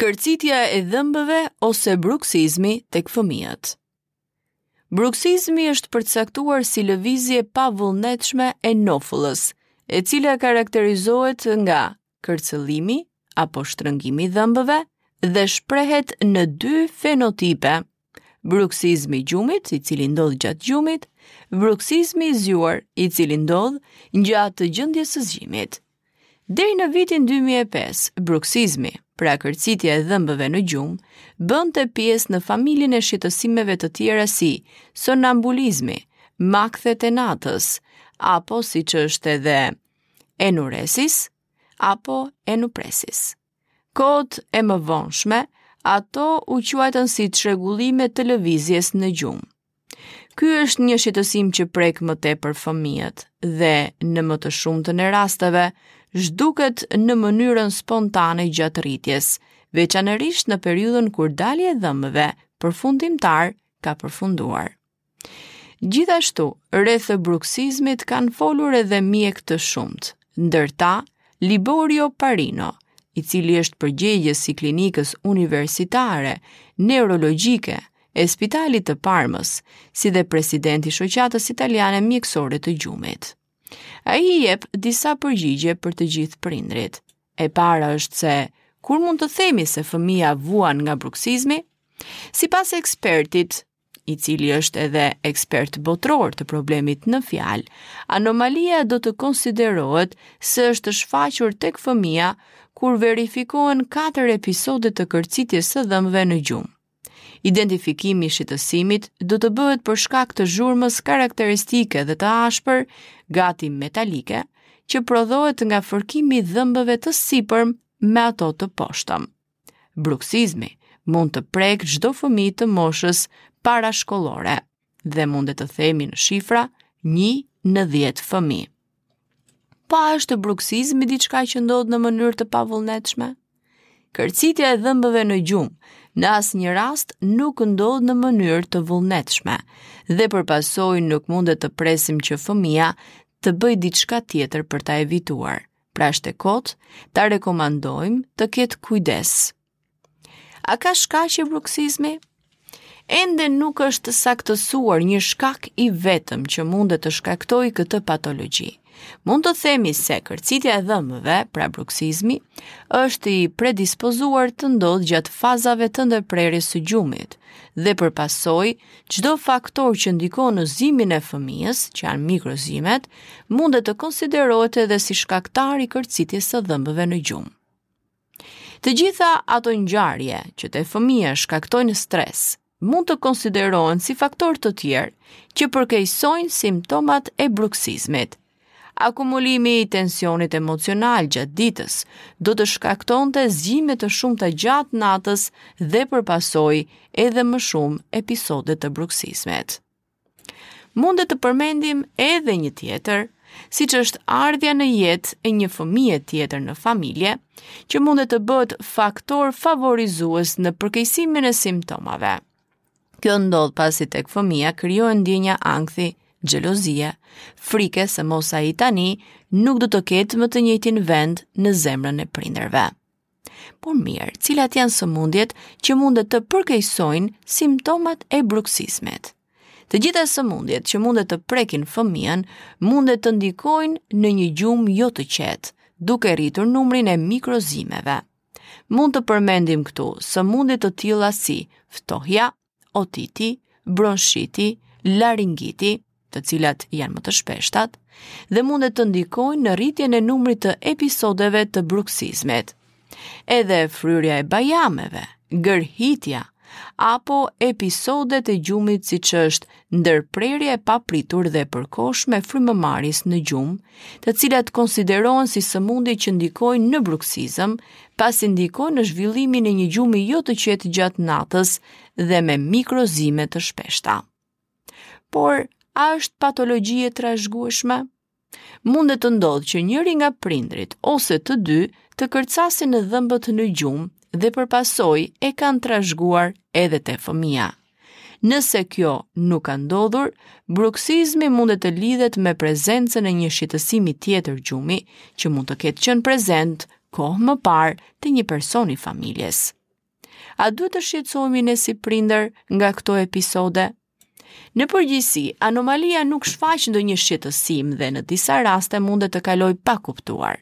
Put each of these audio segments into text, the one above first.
Kërcitja e dhëmbëve ose bruksizmi tek fëmijët. Bruksizmi është përcaktuar si lëvizje e pavullnetshme e nofullës, e cila karakterizohet nga kërcëllimi apo shtrëngimi i dhëmbëve dhe shprehet në dy fenotipe, Bruksizmi i gjumit, i cili ndodh gjatë gjumit, bruksizmi i zgjuar, i cili ndodh gjatë gjendjes së zgjimit. Deri në vitin 2005, bruksizmi, pra kërcitja e dhëmbëve në gjumë, bënte pjesë në familjen e shqetësimeve të tjera si sonambulizmi, makthet e natës, apo siç është edhe enuresis, apo enupresis. Kohët e më vonshme, ato u quajtën si çrregullime të lëvizjes në gjumë. Ky është një shqetësim që prek më tepër fëmijët dhe në më të shumtën e rasteve zhduket në mënyrën spontane gjatë rritjes, veçanërisht në periudhën kur dalja e dhëmbëve përfundimtarë ka përfunduar. Gjithashtu, rreth bruksizmit kanë folur edhe mjekë të shumtë, ndër ta Liborio Parino, i cili është përgjegjës i klinikës universitare neurologjike e spitalit të Parmës, si dhe president i Shoqatës Italiane Mjekësore të Gjumit. Ai jep disa përgjigje për të gjithë prindërit. E para është se, kur mund të themi se fëmija vuan nga bruksizmi? Sipas ekspertit, i cili është edhe ekspert botëror të problemit në fjalë, anomalia do të konsiderohet se është shfaqur tek fëmija kur verifikohen 4 episode të kërcitjes së dhëmbëve në gjumë. Identifikimi i shqetësimit do të bëhet për shkak të zhurmës karakteristike dhe të ashpër, gati metalike, që prodhohet nga fërkimi i dhëmbëve të sipërm me ato të poshtëm. Bruksizmi mund të prekë çdo fëmijë të moshës parashkollore dhe mundet të themi në shifra 1 në 10 fëmijë. Po a është bruksizmi diçka që ndodh në mënyrë të pavullnetshme? Kërcitja e dhëmbëve në gjumë në asnjë rast nuk ndodh në mënyrë të vullnetshme dhe për pasojë nuk mundet të presim që fëmija të bëjë diçka tjetër për ta evituar. pra është e kotë t'i rekomandojmë të ketë kujdes. A ka shkaqe bruksizmi? Ende nuk është saktësuar një shkak i vetëm që mund të shkaktojë këtë patologji. Mund të themi se kërcitja e dhëmbëve, pra bruksizmi, është i predispozuar të ndodhë gjatë fazave të ndërprerjes së gjumit dhe për pasojë Çdo faktor që ndikon në zgjimin e fëmijës, që janë mikrozgjimet, mundet të konsiderohet edhe si shkaktar i kërcitjes së dhëmbëve në gjumë. Të gjitha ato ngjarje që te fëmija shkaktojnë stres, mund të konsiderohen si faktorë të tjerë që përkeqësojnë simptomat e bruksizmit, Akumulimi i tensionit emocional gjatë ditës do të shkaktonte zgjime të shumta gjatë natës dhe për pasojë edhe më shumë episode të bruksizmit. Mundet të përmendim edhe një tjetër, siç është ardhja në jetë e një fëmije tjetër në familje, që mundet të bëhet faktor favorizues në përkeqësimin e simptomave. Kjo ndodh pasi tek fëmija krijohen ndjenja ankthi, xhelozie, frike se mos ai tani nuk do të ketë më të njëtin vend në zemrën e prindërve. Por mirë, cilat janë sëmundjet që mundet të përkeqësojnë simptomat e bruksizmit? Të gjitha sëmundjet që mundet të prekin fëmijën mundet të ndikojnë në një gjumë jo të qetë, duke rritur numrin e mikrozgjimeve. Mund të përmendim këtu sëmundje të tilla si ftohja, otiti, bronshiti, laringiti, të cilat janë më të shpeshtat, dhe mundet të ndikojnë në rritjen e numrit të episodeve të bruksizmit. Edhe fryrja e bajameve, gërhitja, apo episodet e gjumit siç është ndërprerja e papritur dhe e përkohshme e frymëmarrjes në gjumë, të cilat konsiderohen si sëmundje që ndikojnë në bruksizëm, pasi ndikojnë në zhvillimin e një gjumi jo të qetë gjatë natës dhe me mikrozgjime të shpeshta. Por, a është patologji e trashëgueshme? Mundet të ndodhë që njëri nga prindërit ose të dy të kërcasin dhëmbët në gjumë dhe për pasojë e kanë trashëguar edhe te fëmija. Nëse kjo nuk ka ndodhur, bruksizmi mundet të lidhet me prezencën e një shqetësimi tjetër gjumi që mund të ketë qenë prezent kohë më parë te një person i familjes. A duhet të shqetësohemi ne si prindër nga këto episode? Në përgjithësi, anomalia nuk shfaq ndonjë shqetësim dhe në disa raste mundet të kalojë pa kuptuar.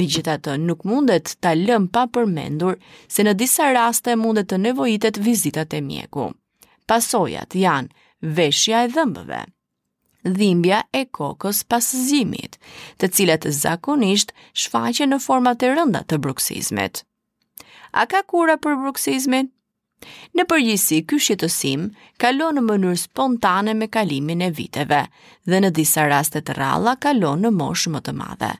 Megjithatë nuk mundet të lëmë pa përmendur se në disa raste mundet të nevojitet vizita te mjeku. Pasojat janë veshja e dhëmbëve, dhimbja e kokës pas zgjimit, të cilat zakonisht shfaqen në format e rënda të bruksizmit. A ka kura për bruksizmin? Në përgjithësi, ky shqetësim kalon në mënyrë spontane me kalimin e viteve dhe në disa raste të rralla kalon në moshë më të madhe.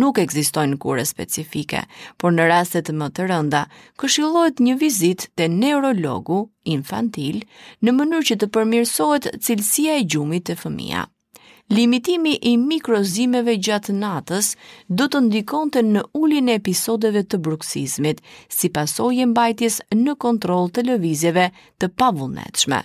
Nuk ekzistojnë kura specifike, por në rastet më të rënda, këshillohet një vizitë te neurologu infantil në mënyrë që të përmirësohet cilësia e gjumit te fëmija. Limitimi i mikrozgjimeve gjatë natës do të ndikonte në uljen e episodeve të bruksizmit, si pasojë e mbajtjes në kontroll të lëvizjeve të pavullnetshme.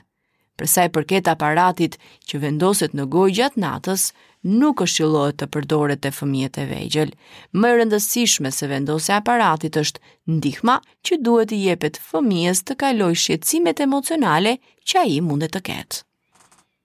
Për sa i përket aparatit që vendoset në gojë gjatë natës, nuk këshillohet të përdoret te fëmijët e vegjël. Më e rëndësishme se vendosja e aparatit është ndihma që duhet t'i jepet fëmijës të kalojë shqetësimet emocionale që ai mund të ketë.